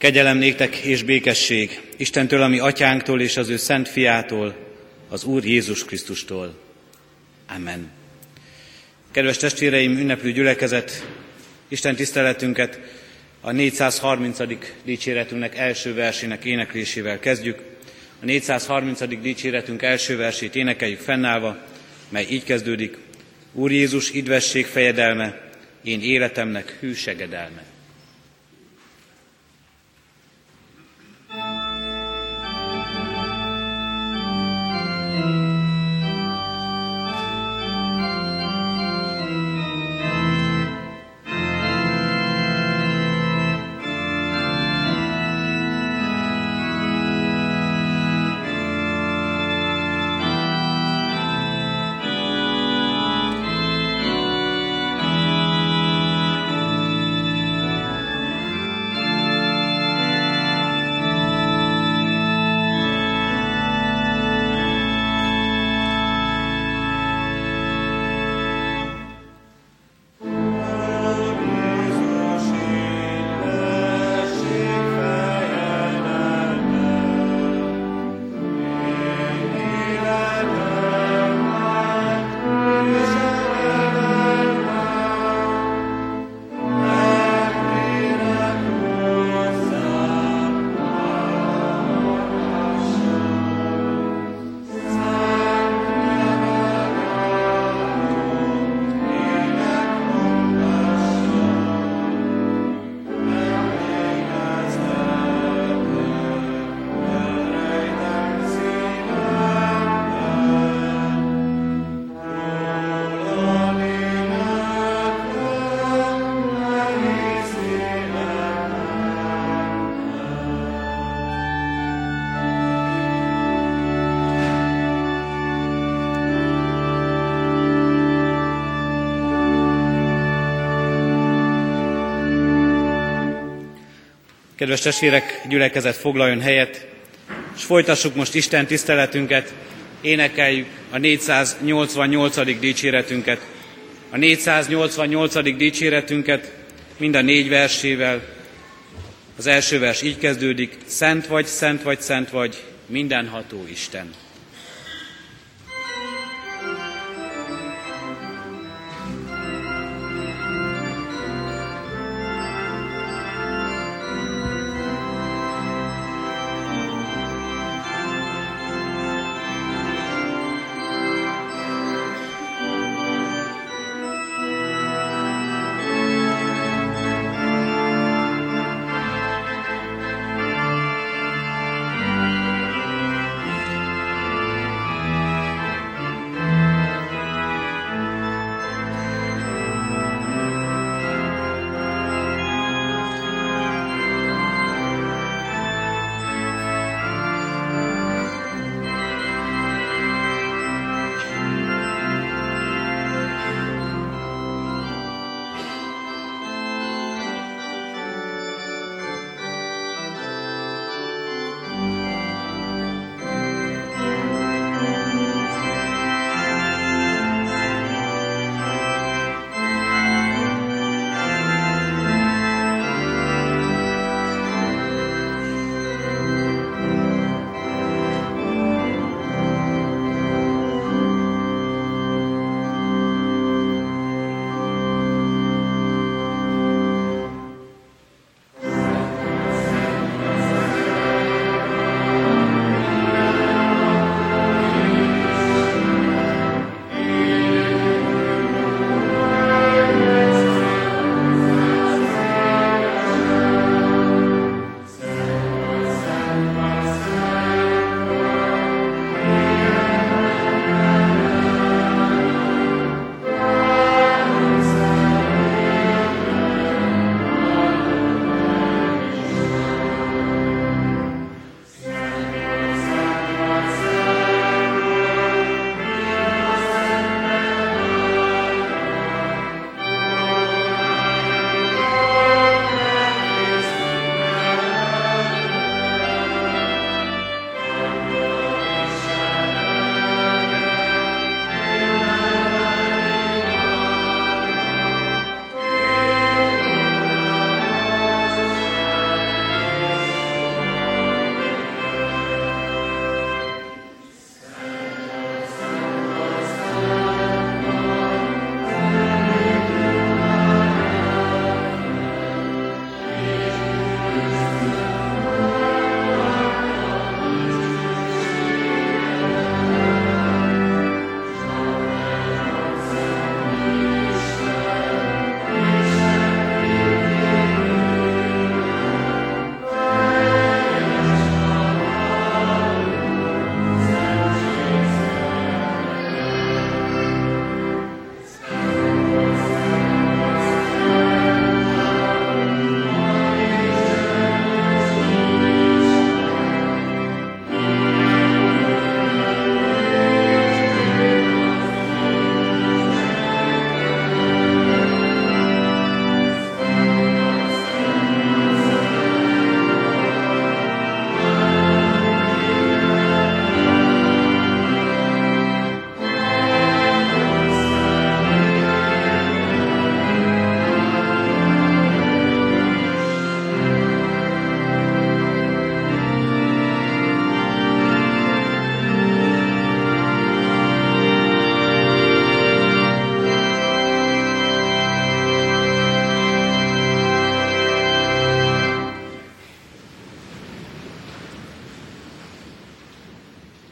Kegyelem néktek és békesség Istentől, ami atyánktól és az ő szent fiától, az Úr Jézus Krisztustól. Amen. Kedves testvéreim, ünneplő gyülekezet, Isten tiszteletünket a 430. dicséretünknek első versének éneklésével kezdjük. A 430. dicséretünk első versét énekeljük fennállva, mely így kezdődik. Úr Jézus, idvesség fejedelme, én életemnek hűsegedelme. Kedves testvérek, gyülekezet foglaljon helyet, és folytassuk most Isten tiszteletünket, énekeljük a 488. dicséretünket. A 488. dicséretünket mind a négy versével. Az első vers így kezdődik, Szent vagy, szent vagy, szent vagy, mindenható Isten.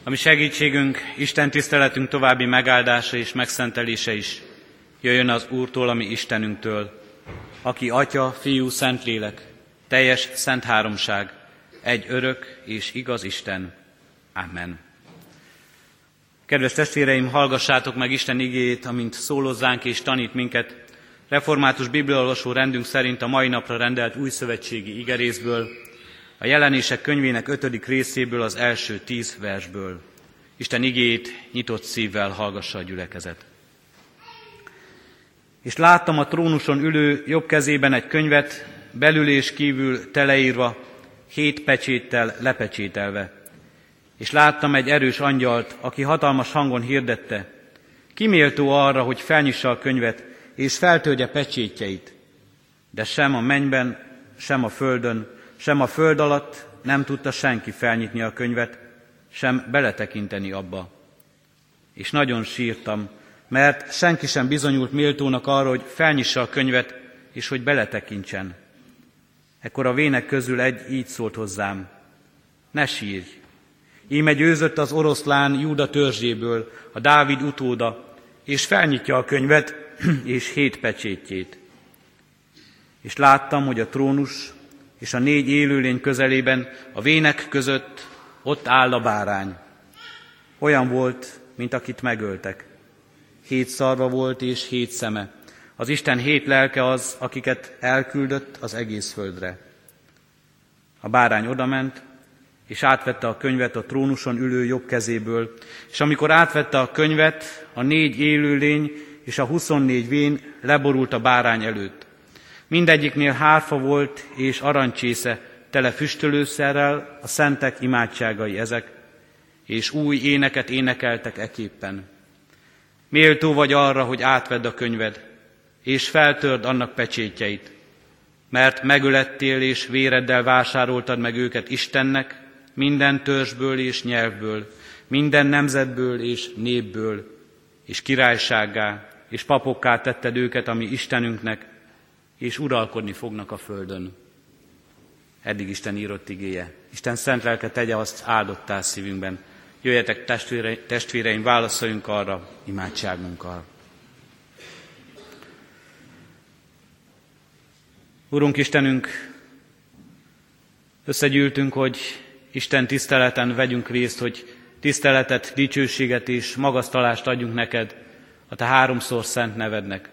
Ami segítségünk, Isten tiszteletünk további megáldása és megszentelése is jöjjön az Úrtól, ami Istenünktől, aki Atya, Fiú, Szentlélek, teljes szent háromság, egy örök és igaz Isten. Amen. Kedves testvéreim, hallgassátok meg Isten igéjét, amint szólozzánk és tanít minket. Református bibliolvasó rendünk szerint a mai napra rendelt új szövetségi igerészből, a jelenések könyvének ötödik részéből az első tíz versből. Isten igéjét nyitott szívvel hallgassa a gyülekezet. És láttam a trónuson ülő jobb kezében egy könyvet, belül és kívül teleírva, hét pecséttel lepecsételve. És láttam egy erős angyalt, aki hatalmas hangon hirdette, kiméltó arra, hogy felnyissa a könyvet, és feltölgye pecsétjeit. De sem a mennyben, sem a földön, sem a föld alatt nem tudta senki felnyitni a könyvet, sem beletekinteni abba. És nagyon sírtam, mert senki sem bizonyult méltónak arra, hogy felnyissa a könyvet, és hogy beletekintsen. Ekkor a vének közül egy így szólt hozzám, ne sírj, íme győzött az oroszlán Júda törzséből, a Dávid utóda, és felnyitja a könyvet, és hét pecsétjét. És láttam, hogy a trónus és a négy élőlény közelében, a vének között ott áll a bárány. Olyan volt, mint akit megöltek. Hét szarva volt és hét szeme. Az Isten hét lelke az, akiket elküldött az egész földre. A bárány odament, és átvette a könyvet a trónuson ülő jobb kezéből, és amikor átvette a könyvet, a négy élőlény és a huszonnégy vén leborult a bárány előtt. Mindegyiknél hárfa volt és arancsésze, tele füstölőszerrel, a szentek imádságai ezek, és új éneket énekeltek eképpen. Méltó vagy arra, hogy átvedd a könyved, és feltörd annak pecsétjeit, mert megölettél és véreddel vásároltad meg őket Istennek, minden törzsből és nyelvből, minden nemzetből és népből, és királysággá, és papokká tetted őket, ami Istenünknek, és uralkodni fognak a földön. Eddig Isten írott igéje. Isten szent lelke tegye azt áldottál szívünkben. Jöjjetek testvére, testvéreim, válaszoljunk arra imádságunkkal. Urunk Istenünk, összegyűltünk, hogy Isten tiszteleten vegyünk részt, hogy tiszteletet, dicsőséget és magasztalást adjunk neked a te háromszor szent nevednek.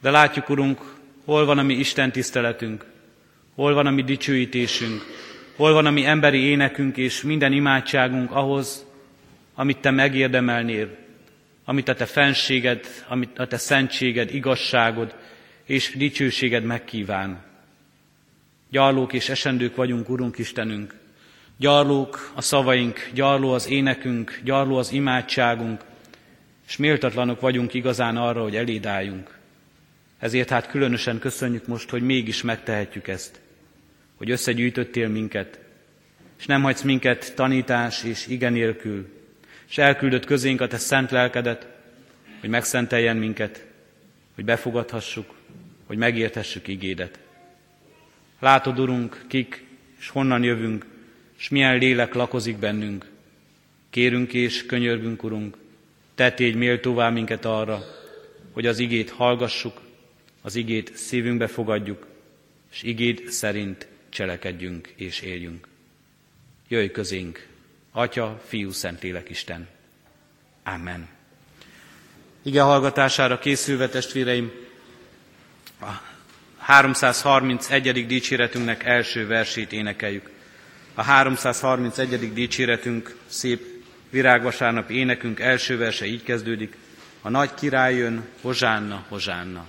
De látjuk, Urunk, hol van a mi Isten tiszteletünk, hol van a mi dicsőítésünk, hol van a mi emberi énekünk és minden imádságunk ahhoz, amit te megérdemelnél, amit a te fenséged, amit a te szentséged, igazságod és dicsőséged megkíván. Gyarlók és esendők vagyunk, Urunk Istenünk. Gyarlók a szavaink, gyarló az énekünk, gyarló az imádságunk, és méltatlanok vagyunk igazán arra, hogy elédáljunk. Ezért hát különösen köszönjük most, hogy mégis megtehetjük ezt, hogy összegyűjtöttél minket, és nem hagysz minket tanítás és igen és elküldött közénk a te szent lelkedet, hogy megszenteljen minket, hogy befogadhassuk, hogy megérthessük igédet. Látod, Urunk, kik és honnan jövünk, és milyen lélek lakozik bennünk. Kérünk és könyörgünk, Urunk, te tégy méltóvá minket arra, hogy az igét hallgassuk, az igét szívünkbe fogadjuk, és igéd szerint cselekedjünk és éljünk. Jöjj közénk, Atya, Fiú, Szentlélek Isten. Amen. Ige hallgatására készülve, testvéreim, a 331. dicséretünknek első versét énekeljük. A 331. dicséretünk szép virágvasárnap énekünk első verse így kezdődik. A nagy király jön, hozsánna, hozsánna.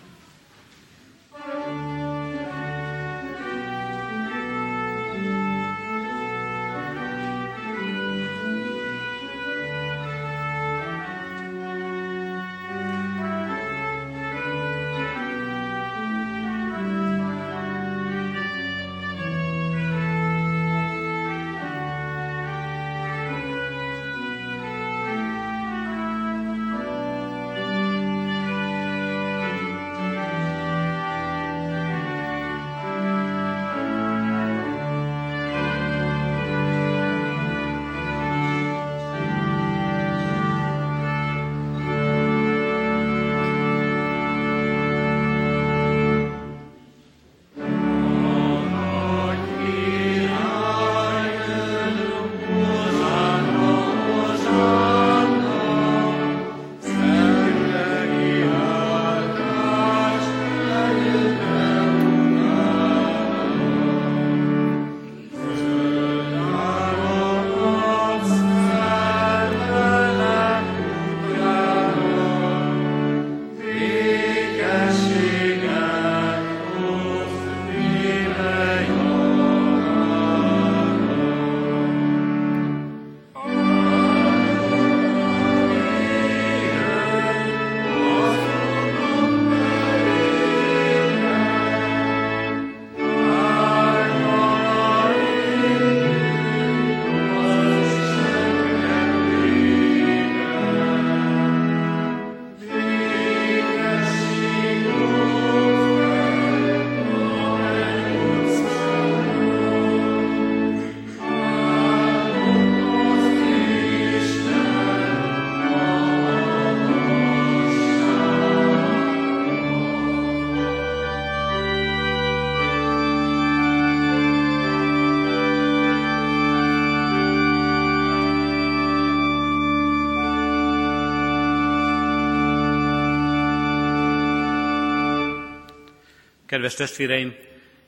Kedves testvéreim,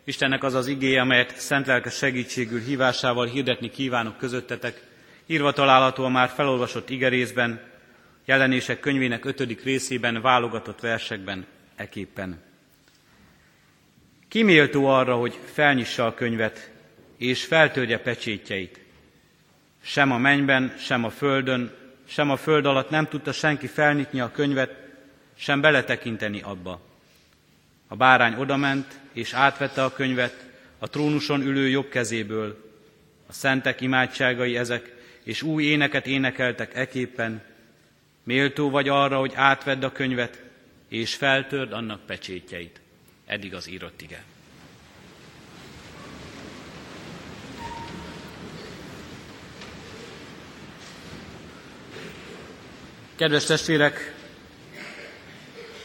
Istennek az az igéje, amelyet szent lelke segítségül hívásával hirdetni kívánok közöttetek, írva található a már felolvasott igerészben, jelenések könyvének ötödik részében, válogatott versekben, eképpen. Kiméltó arra, hogy felnyissa a könyvet, és feltörje pecsétjeit. Sem a mennyben, sem a földön, sem a föld alatt nem tudta senki felnyitni a könyvet, sem beletekinteni abba. A bárány odament, és átvette a könyvet a trónuson ülő jobb kezéből. A szentek imádságai ezek, és új éneket énekeltek eképpen. Méltó vagy arra, hogy átvedd a könyvet, és feltörd annak pecsétjeit. Eddig az írott ige. Kedves testvérek,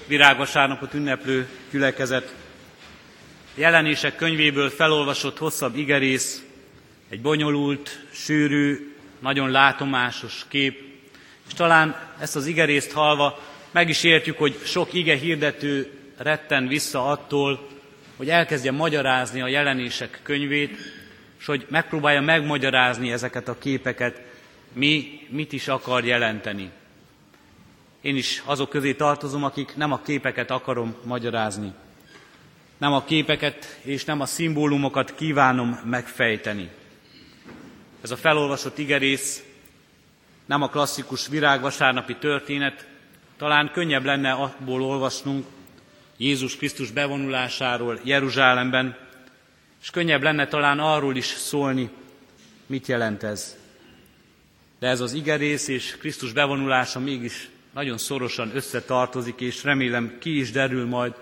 virágvasárnapot ünneplő gyülekezet, jelenések könyvéből felolvasott hosszabb igerész, egy bonyolult, sűrű, nagyon látomásos kép, és talán ezt az igerészt halva meg is értjük, hogy sok ige hirdető retten vissza attól, hogy elkezdje magyarázni a jelenések könyvét, és hogy megpróbálja megmagyarázni ezeket a képeket, mi mit is akar jelenteni. Én is azok közé tartozom, akik nem a képeket akarom magyarázni. Nem a képeket és nem a szimbólumokat kívánom megfejteni. Ez a felolvasott igerész nem a klasszikus virágvasárnapi történet, talán könnyebb lenne abból olvasnunk Jézus Krisztus bevonulásáról Jeruzsálemben, és könnyebb lenne talán arról is szólni, mit jelent ez. De ez az igerész és Krisztus bevonulása mégis nagyon szorosan összetartozik, és remélem ki is derül majd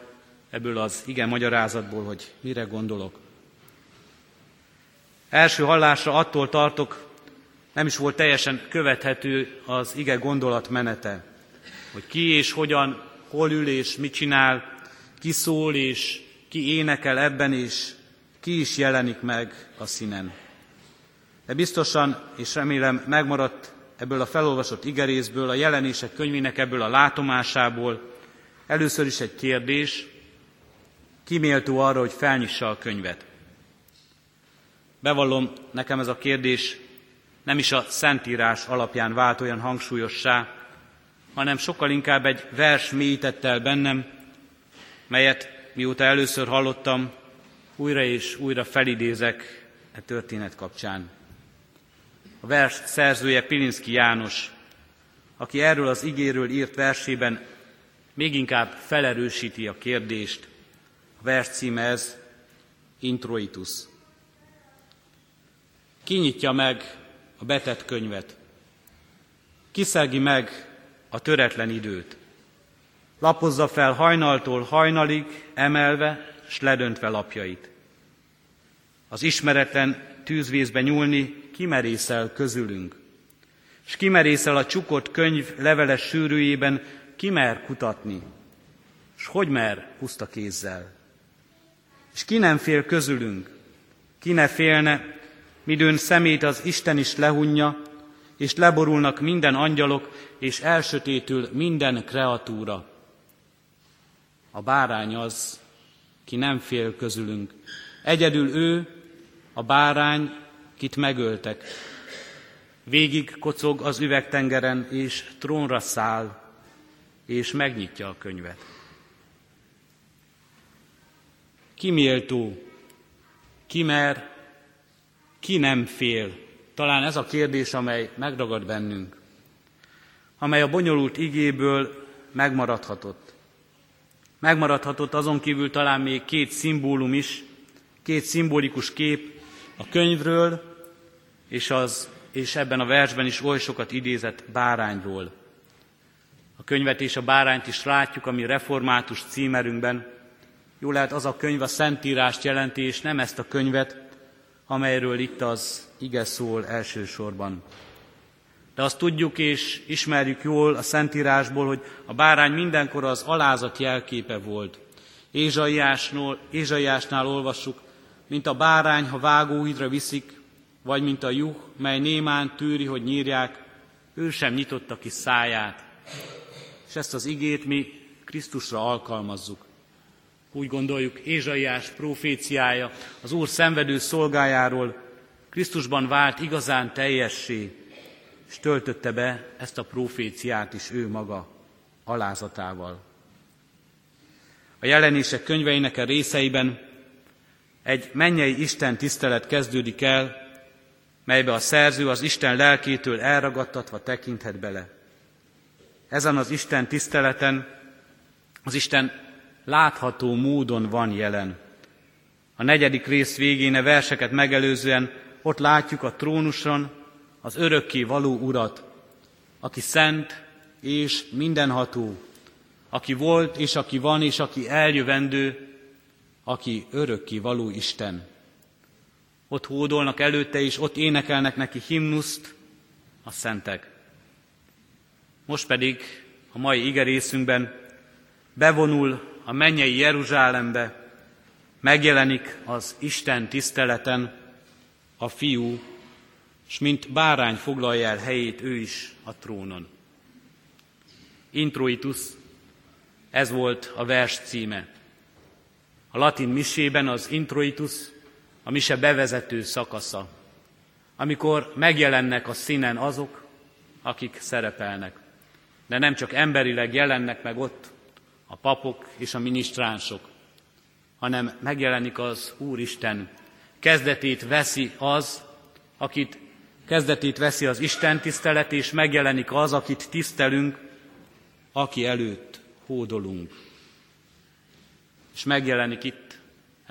ebből az igen magyarázatból, hogy mire gondolok. Első hallásra attól tartok, nem is volt teljesen követhető az ige gondolatmenete, hogy ki és hogyan, hol ül és mit csinál, ki szól és ki énekel ebben, és ki is jelenik meg a színen. De biztosan, és remélem megmaradt ebből a felolvasott igerészből, a jelenések könyvének ebből a látomásából először is egy kérdés, kiméltó arra, hogy felnyissa a könyvet. Bevallom, nekem ez a kérdés nem is a Szentírás alapján vált olyan hangsúlyossá, hanem sokkal inkább egy vers mélyített el bennem, melyet mióta először hallottam, újra és újra felidézek e történet kapcsán. A vers szerzője Pilinszki János, aki erről az igéről írt versében még inkább felerősíti a kérdést. A vers címe ez, Introitus. Kinyitja meg a betett könyvet. Kiszelgi meg a töretlen időt. Lapozza fel hajnaltól hajnalig, emelve, s ledöntve lapjait. Az ismeretlen tűzvészbe nyúlni kimerészel közülünk. És kimerészel a csukott könyv leveles sűrűjében, kimer kutatni, és hogy mer puszta kézzel. És ki nem fél közülünk, ki ne félne, midőn szemét az Isten is lehunja, és leborulnak minden angyalok, és elsötétül minden kreatúra. A bárány az, ki nem fél közülünk. Egyedül ő, a bárány, kit megöltek. Végig kocog az üvegtengeren, és trónra száll, és megnyitja a könyvet. Ki méltó, ki mer, ki nem fél? Talán ez a kérdés, amely megragad bennünk, amely a bonyolult igéből megmaradhatott. Megmaradhatott azon kívül talán még két szimbólum is, két szimbolikus kép a könyvről, és, az, és ebben a versben is oly sokat idézett bárányról. A könyvet és a bárányt is látjuk, ami református címerünkben. Jó lehet az a könyv a Szentírást jelenti, és nem ezt a könyvet, amelyről itt az ige szól elsősorban. De azt tudjuk és ismerjük jól a Szentírásból, hogy a bárány mindenkor az alázat jelképe volt. Ézsaiásnál, Ézsaiásnál olvassuk, mint a bárány, ha vágóhidra viszik, vagy mint a juh, mely némán tűri, hogy nyírják, ő sem nyitotta ki száját. És ezt az igét mi Krisztusra alkalmazzuk. úgy gondoljuk Ézsaiás proféciája az Úr szenvedő szolgájáról, Krisztusban vált igazán teljessé, és töltötte be ezt a proféciát is ő maga alázatával. A jelenések könyveinek a részeiben egy mennyei Isten tisztelet kezdődik el, melybe a szerző az Isten lelkétől elragadtatva tekinthet bele. Ezen az Isten tiszteleten az Isten látható módon van jelen. A negyedik rész végén a verseket megelőzően ott látjuk a trónuson az örökké való urat, aki szent és mindenható, aki volt és aki van és aki eljövendő, aki örökké való Isten. Ott hódolnak előtte és ott énekelnek neki himnuszt a szentek. Most pedig a mai igerészünkben bevonul a mennyei Jeruzsálembe, megjelenik az Isten tiszteleten a fiú, és mint bárány foglalja el helyét ő is a trónon. Introitus, ez volt a vers címe. A latin misében az introitus a mise bevezető szakasza, amikor megjelennek a színen azok, akik szerepelnek. De nem csak emberileg jelennek meg ott a papok és a minisztránsok, hanem megjelenik az Úristen. Kezdetét veszi az, akit kezdetét veszi az Isten tisztelet, és megjelenik az, akit tisztelünk, aki előtt hódolunk. És megjelenik itt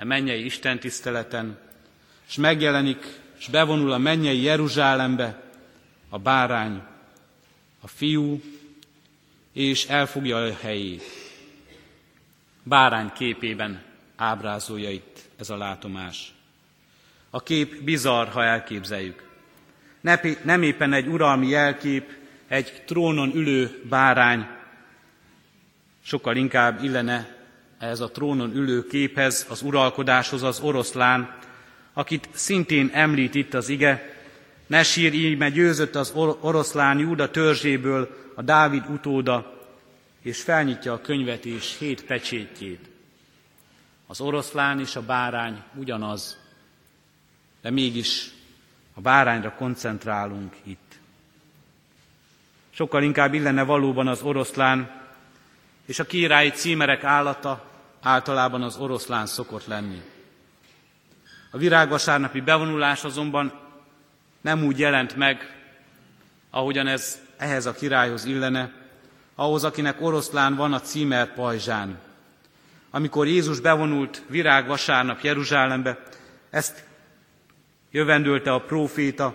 a mennyei Isten tiszteleten, és megjelenik, és bevonul a mennyei Jeruzsálembe a bárány, a fiú, és elfogja a helyét. Bárány képében ábrázolja itt ez a látomás. A kép bizarr, ha elképzeljük. Nem éppen egy uralmi jelkép, egy trónon ülő bárány, sokkal inkább illene ez a trónon ülő képhez, az uralkodáshoz az oroszlán, akit szintén említ itt az ige, ne sír íme győzött az oroszlán Júda törzséből a Dávid utóda, és felnyitja a könyvet és hét pecsétjét. Az oroszlán és a bárány ugyanaz, de mégis a bárányra koncentrálunk itt. Sokkal inkább illene valóban az oroszlán, és a királyi címerek állata általában az oroszlán szokott lenni. A virágvasárnapi bevonulás azonban nem úgy jelent meg, ahogyan ez ehhez a királyhoz illene, ahhoz, akinek oroszlán van a címer pajzsán. Amikor Jézus bevonult virágvasárnap Jeruzsálembe, ezt jövendőlte a próféta,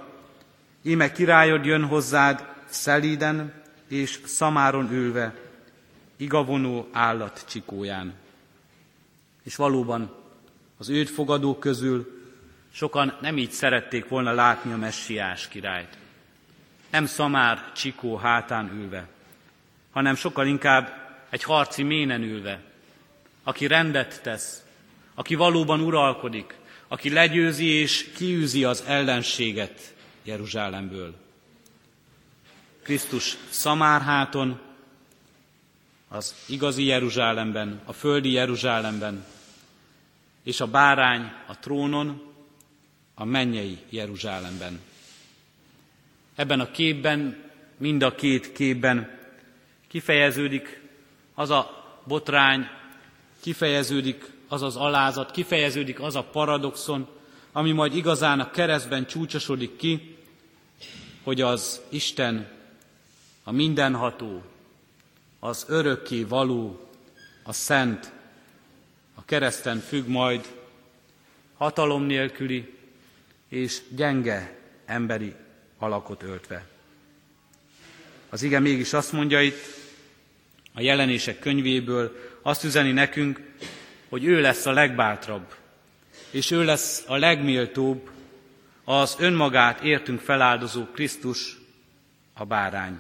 íme királyod jön hozzád szelíden és szamáron ülve, igavonó állat csikóján. És valóban az őt fogadók közül sokan nem így szerették volna látni a messiás királyt. Nem szamár csikó hátán ülve, hanem sokkal inkább egy harci ménen ülve, aki rendet tesz, aki valóban uralkodik, aki legyőzi és kiűzi az ellenséget Jeruzsálemből. Krisztus szamárháton, az igazi Jeruzsálemben, a földi Jeruzsálemben, és a bárány a trónon, a mennyei Jeruzsálemben. Ebben a képben, mind a két képben kifejeződik az a botrány, kifejeződik az az alázat, kifejeződik az a paradoxon, ami majd igazán a keresztben csúcsosodik ki, hogy az Isten, a mindenható, az örökké való, a szent, a kereszten függ majd hatalom nélküli és gyenge emberi alakot öltve. Az ige mégis azt mondja itt, a jelenések könyvéből azt üzeni nekünk, hogy ő lesz a legbátrabb, és ő lesz a legméltóbb, az önmagát értünk feláldozó Krisztus, a bárány.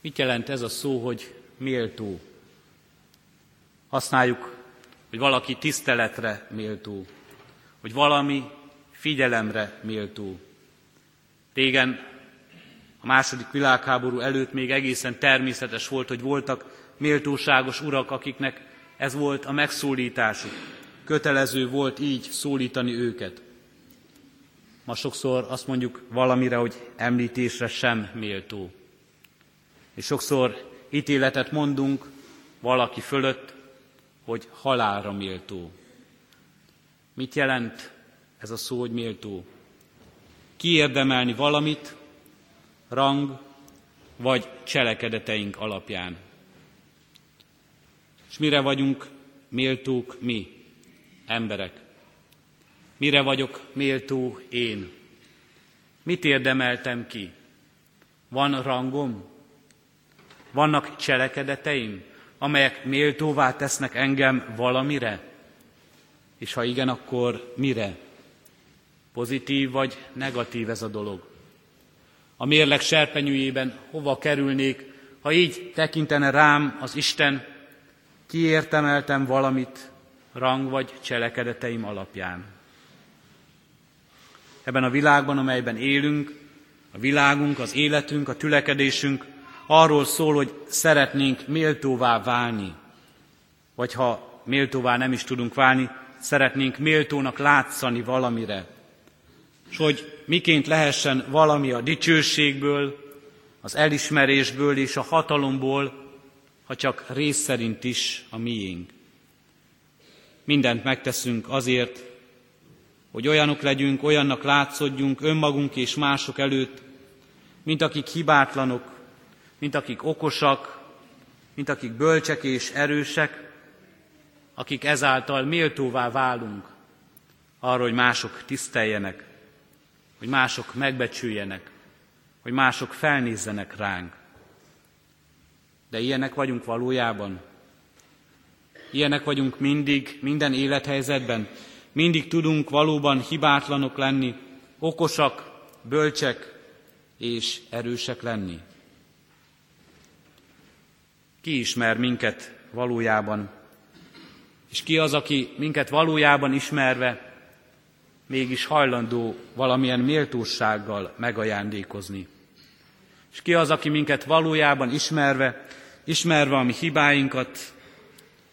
Mit jelent ez a szó, hogy méltó? Használjuk, hogy valaki tiszteletre méltó, hogy valami figyelemre méltó. Régen a második világháború előtt még egészen természetes volt, hogy voltak méltóságos urak, akiknek ez volt a megszólításuk. Kötelező volt így szólítani őket. Ma sokszor azt mondjuk valamire, hogy említésre sem méltó. És sokszor ítéletet mondunk valaki fölött, hogy halálra méltó. Mit jelent ez a szó, hogy méltó? Kiérdemelni valamit, rang vagy cselekedeteink alapján. És mire vagyunk méltók mi, emberek? Mire vagyok méltó én? Mit érdemeltem ki? Van rangom? Vannak cselekedeteim, amelyek méltóvá tesznek engem valamire? És ha igen, akkor mire? Pozitív vagy negatív ez a dolog? A mérleg serpenyőjében hova kerülnék, ha így tekintene rám az Isten, kiértemeltem valamit rang vagy cselekedeteim alapján. Ebben a világban, amelyben élünk, a világunk, az életünk, a tülekedésünk arról szól, hogy szeretnénk méltóvá válni, vagy ha méltóvá nem is tudunk válni, szeretnénk méltónak látszani valamire, és hogy miként lehessen valami a dicsőségből, az elismerésből és a hatalomból, ha csak rész szerint is a miénk. Mindent megteszünk azért, hogy olyanok legyünk, olyannak látszódjunk önmagunk és mások előtt, mint akik hibátlanok, mint akik okosak, mint akik bölcsek és erősek, akik ezáltal méltóvá válunk arra, hogy mások tiszteljenek, hogy mások megbecsüljenek, hogy mások felnézzenek ránk. De ilyenek vagyunk valójában. Ilyenek vagyunk mindig, minden élethelyzetben. Mindig tudunk valóban hibátlanok lenni, okosak, bölcsek és erősek lenni. Ki ismer minket valójában? És ki az, aki minket valójában ismerve mégis hajlandó valamilyen méltósággal megajándékozni? És ki az, aki minket valójában ismerve, ismerve a mi hibáinkat,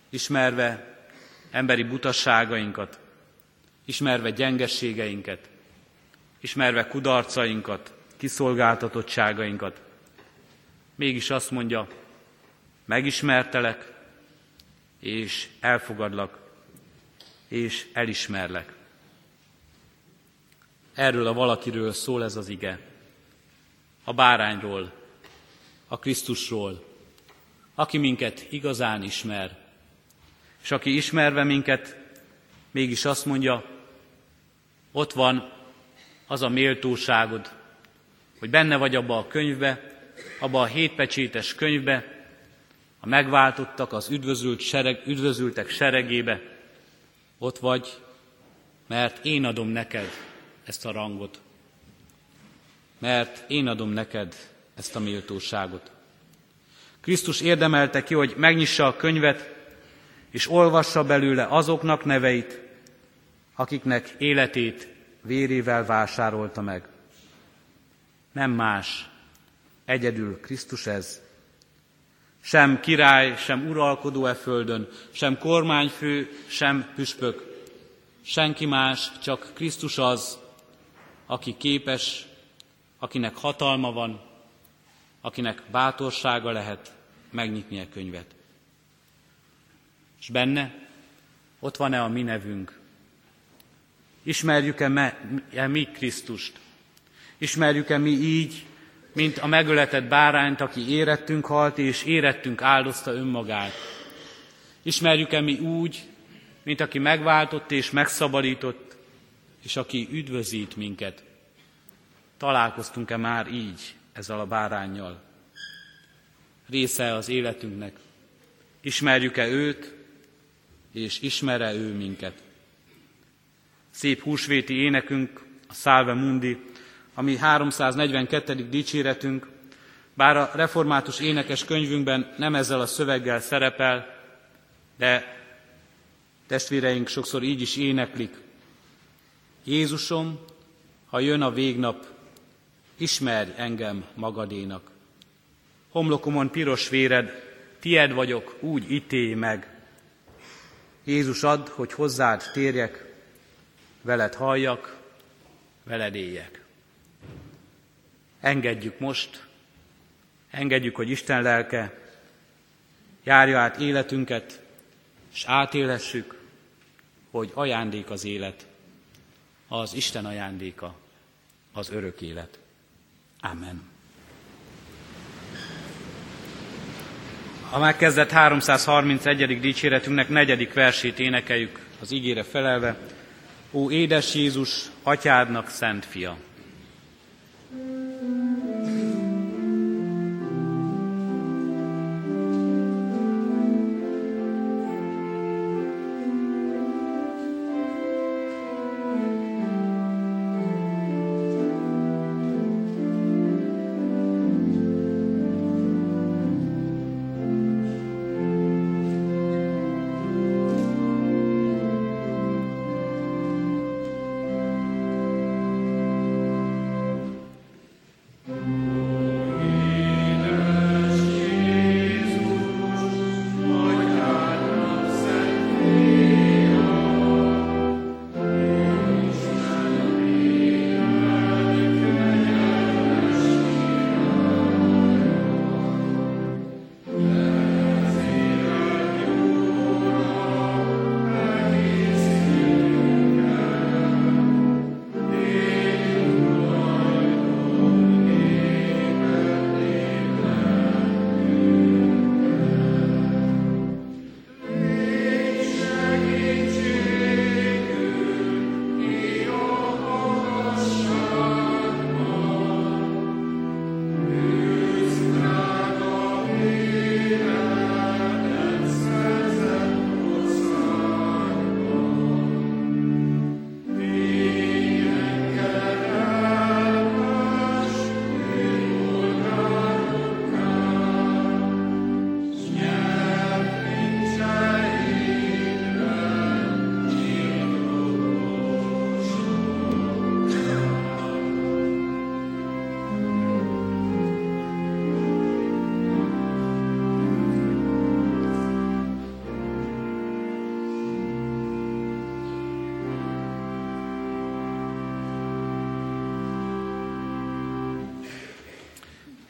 ismerve emberi butasságainkat, ismerve gyengességeinket, ismerve kudarcainkat, kiszolgáltatottságainkat, mégis azt mondja, megismertelek, és elfogadlak, és elismerlek. Erről a valakiről szól ez az ige. A bárányról, a Krisztusról, aki minket igazán ismer, és aki ismerve minket, mégis azt mondja, ott van az a méltóságod, hogy benne vagy abba a könyvbe, abba a hétpecsétes könyvbe, a megváltottak, az üdvözült sereg, üdvözültek seregébe, ott vagy, mert én adom neked ezt a rangot, mert én adom neked ezt a méltóságot. Krisztus érdemelte ki, hogy megnyissa a könyvet, és olvassa belőle azoknak neveit, akiknek életét vérével vásárolta meg. Nem más, egyedül Krisztus ez, sem király, sem uralkodó e földön, sem kormányfő, sem püspök. Senki más, csak Krisztus az, aki képes, akinek hatalma van, akinek bátorsága lehet megnyitni a könyvet. És benne ott van-e a mi nevünk? Ismerjük-e me, mi Krisztust? Ismerjük-e mi így, mint a megöletett bárányt, aki érettünk halt, és érettünk áldozta önmagát. Ismerjük-e mi úgy, mint aki megváltott és megszabadított, és aki üdvözít minket. Találkoztunk-e már így ezzel a bárányjal? Része az életünknek. Ismerjük-e őt, és ismere ő minket? Szép húsvéti énekünk, a Salve Mundi, ami 342. dicséretünk, bár a református énekes könyvünkben nem ezzel a szöveggel szerepel, de testvéreink sokszor így is éneklik. Jézusom, ha jön a végnap, ismerj engem magadénak. Homlokomon piros véred, tied vagyok, úgy ítélj meg, Jézus ad, hogy hozzád térjek, veled halljak, veled éljek. Engedjük most, engedjük, hogy Isten lelke járja át életünket, és átélessük, hogy ajándék az élet, az Isten ajándéka, az örök élet. Amen. A megkezdett 331. dicséretünknek negyedik versét énekeljük az ígére felelve. Ó édes Jézus, atyádnak szent fia!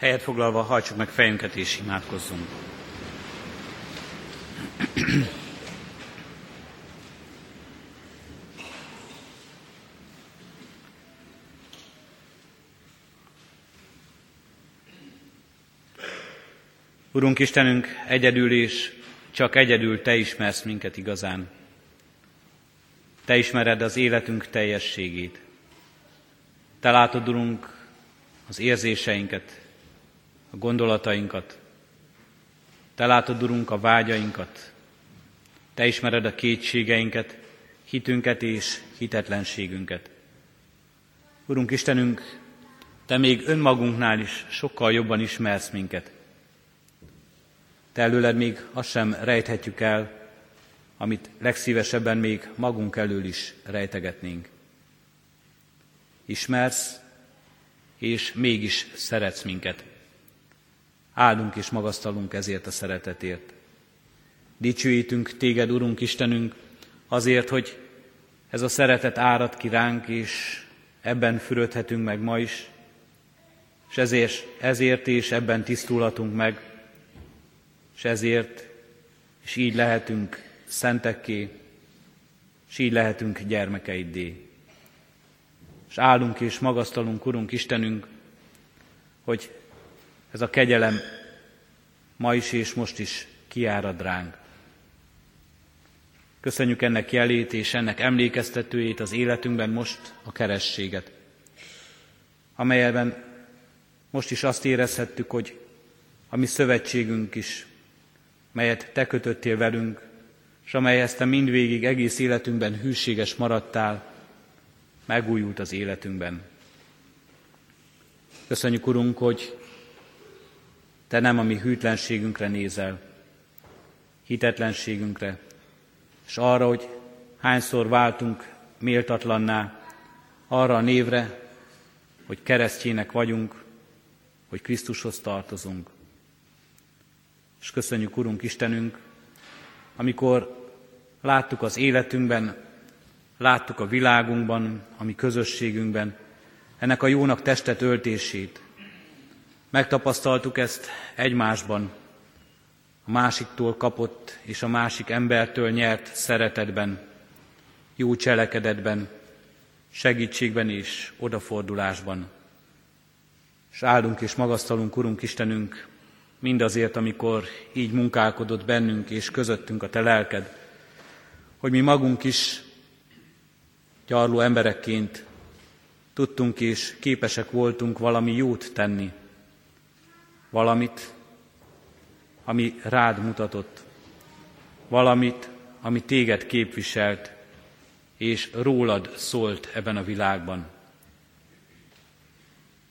Helyet foglalva hajtsuk meg fejünket és imádkozzunk. Urunk Istenünk, egyedül és csak egyedül Te ismersz minket igazán. Te ismered az életünk teljességét. Te látod, Urunk, az érzéseinket, a gondolatainkat. Te látod, Urunk, a vágyainkat. Te ismered a kétségeinket, hitünket és hitetlenségünket. Urunk Istenünk, Te még önmagunknál is sokkal jobban ismersz minket. Te előled még azt sem rejthetjük el, amit legszívesebben még magunk elől is rejtegetnénk. Ismersz, és mégis szeretsz minket. Áldunk és magasztalunk ezért a szeretetért. Dicsőítünk téged, Urunk Istenünk, azért, hogy ez a szeretet árad ki ránk, és ebben fürödhetünk meg ma is, és ezért, ezért és ebben tisztulhatunk meg, és ezért, és így lehetünk szentekké, és így lehetünk gyermekeiddé. És állunk és magasztalunk, Urunk Istenünk, hogy ez a kegyelem ma is és most is kiárad ránk. Köszönjük ennek jelét és ennek emlékeztetőjét az életünkben most a kerességet, amelyben most is azt érezhettük, hogy a mi szövetségünk is, melyet Te kötöttél velünk, és amelyhez Te mindvégig egész életünkben hűséges maradtál, megújult az életünkben. Köszönjük, Urunk, hogy te nem a mi hűtlenségünkre nézel, hitetlenségünkre, és arra, hogy hányszor váltunk méltatlanná, arra a névre, hogy keresztjének vagyunk, hogy Krisztushoz tartozunk. És köszönjük, Urunk Istenünk, amikor láttuk az életünkben, láttuk a világunkban, a mi közösségünkben, ennek a jónak testet öltését. Megtapasztaltuk ezt egymásban, a másiktól kapott és a másik embertől nyert szeretetben, jó cselekedetben, segítségben és odafordulásban. És áldunk és magasztalunk, Urunk Istenünk, mindazért, amikor így munkálkodott bennünk és közöttünk a Te lelked, hogy mi magunk is gyarló emberekként tudtunk és képesek voltunk valami jót tenni, valamit, ami rád mutatott, valamit, ami téged képviselt, és rólad szólt ebben a világban.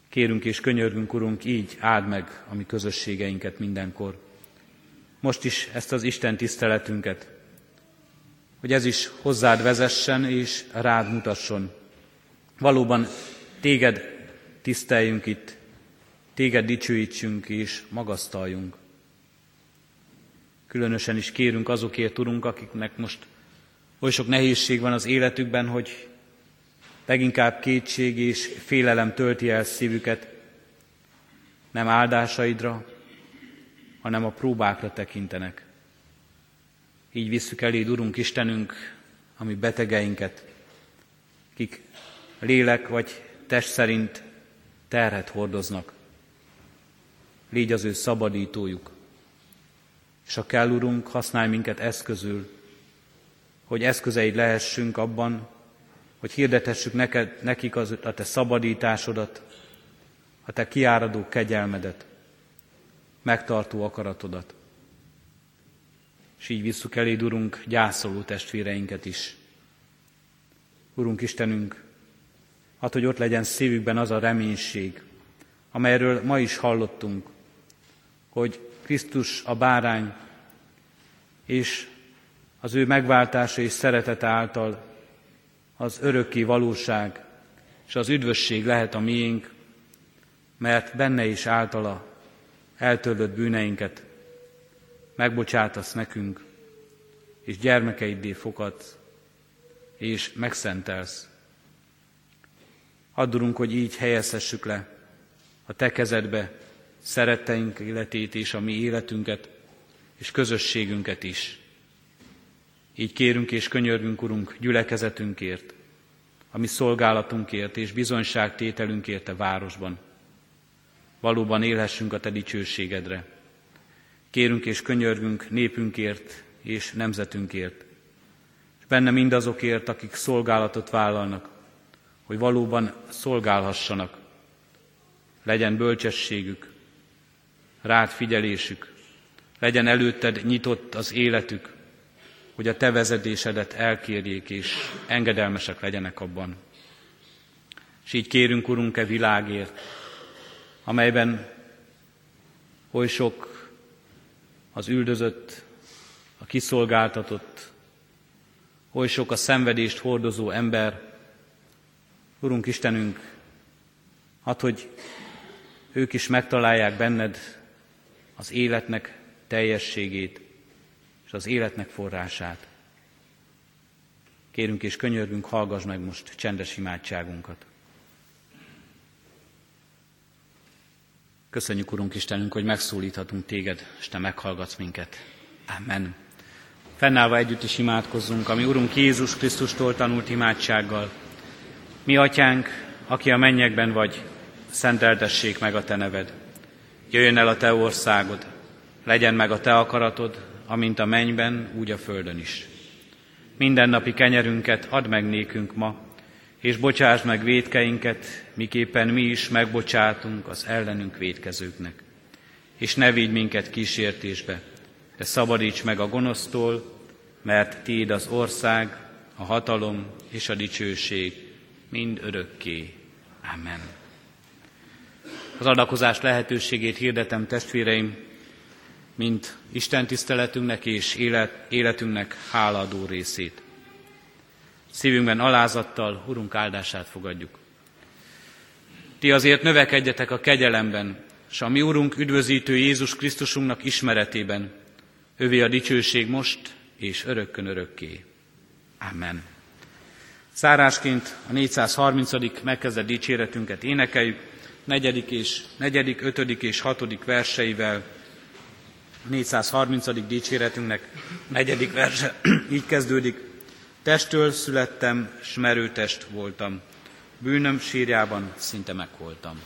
Kérünk és könyörgünk, Urunk, így áld meg a mi közösségeinket mindenkor. Most is ezt az Isten tiszteletünket, hogy ez is hozzád vezessen és rád mutasson. Valóban téged tiszteljünk itt, téged dicsőítsünk és magasztaljunk. Különösen is kérünk azokért, Urunk, akiknek most oly sok nehézség van az életükben, hogy leginkább kétség és félelem tölti el szívüket, nem áldásaidra, hanem a próbákra tekintenek. Így visszük eléd, Urunk Istenünk, ami betegeinket, kik lélek vagy test szerint terhet hordoznak. Légy az ő szabadítójuk. És ha kell, Urunk, használj minket eszközül, hogy eszközeid lehessünk abban, hogy hirdetessük neked, nekik az, a te szabadításodat, a te kiáradó kegyelmedet, megtartó akaratodat. És így visszük eléd, Urunk, gyászoló testvéreinket is. Urunk Istenünk, hát, hogy ott legyen szívükben az a reménység, amelyről ma is hallottunk, hogy Krisztus a bárány, és az ő megváltása és szeretete által az örökké valóság és az üdvösség lehet a miénk, mert benne is általa eltörlött bűneinket megbocsátasz nekünk, és gyermekeiddé fogadsz, és megszentelsz. Addurunk, hogy így helyezhessük le a Te kezedbe szeretteink életét és a mi életünket, és közösségünket is. Így kérünk és könyörgünk, Urunk, gyülekezetünkért, a mi szolgálatunkért és bizonyságtételünkért a városban. Valóban élhessünk a Te dicsőségedre. Kérünk és könyörgünk népünkért és nemzetünkért, és benne mindazokért, akik szolgálatot vállalnak, hogy valóban szolgálhassanak. Legyen bölcsességük, rád figyelésük, legyen előtted nyitott az életük, hogy a te vezedésedet elkérjék, és engedelmesek legyenek abban. És így kérünk, Urunk, e világért, amelyben oly sok az üldözött, a kiszolgáltatott, oly sok a szenvedést hordozó ember. Urunk Istenünk, hát, hogy ők is megtalálják benned az életnek teljességét, és az életnek forrását. Kérünk és könyörgünk, hallgass meg most csendes imádságunkat. Köszönjük, Urunk Istenünk, hogy megszólíthatunk téged, és te meghallgatsz minket. Amen. Fennállva együtt is imádkozzunk, ami Urunk Jézus Krisztustól tanult imádsággal. Mi, Atyánk, aki a mennyekben vagy, szenteltessék meg a Te neved. Jöjjön el a Te országod, legyen meg a Te akaratod, amint a mennyben, úgy a földön is. Mindennapi kenyerünket add meg nékünk ma, és bocsáss meg védkeinket, miképpen mi is megbocsátunk az ellenünk védkezőknek. És ne vigy minket kísértésbe, de szabadíts meg a gonosztól, mert Tiéd az ország, a hatalom és a dicsőség mind örökké. Amen. Az adakozás lehetőségét hirdetem testvéreim, mint Isten tiszteletünknek és élet, életünknek háladó részét. Szívünkben alázattal Urunk áldását fogadjuk. Ti azért növekedjetek a kegyelemben, és a mi Urunk üdvözítő Jézus Krisztusunknak ismeretében, övé a dicsőség most és örökkön örökké. Amen. Szárásként a 430. megkezdett dicséretünket énekeljük, negyedik és, negyedik, ötödik és hatodik verseivel, 430. dicséretünknek negyedik verse így kezdődik. Testtől születtem, s voltam. Bűnöm sírjában szinte megholtam.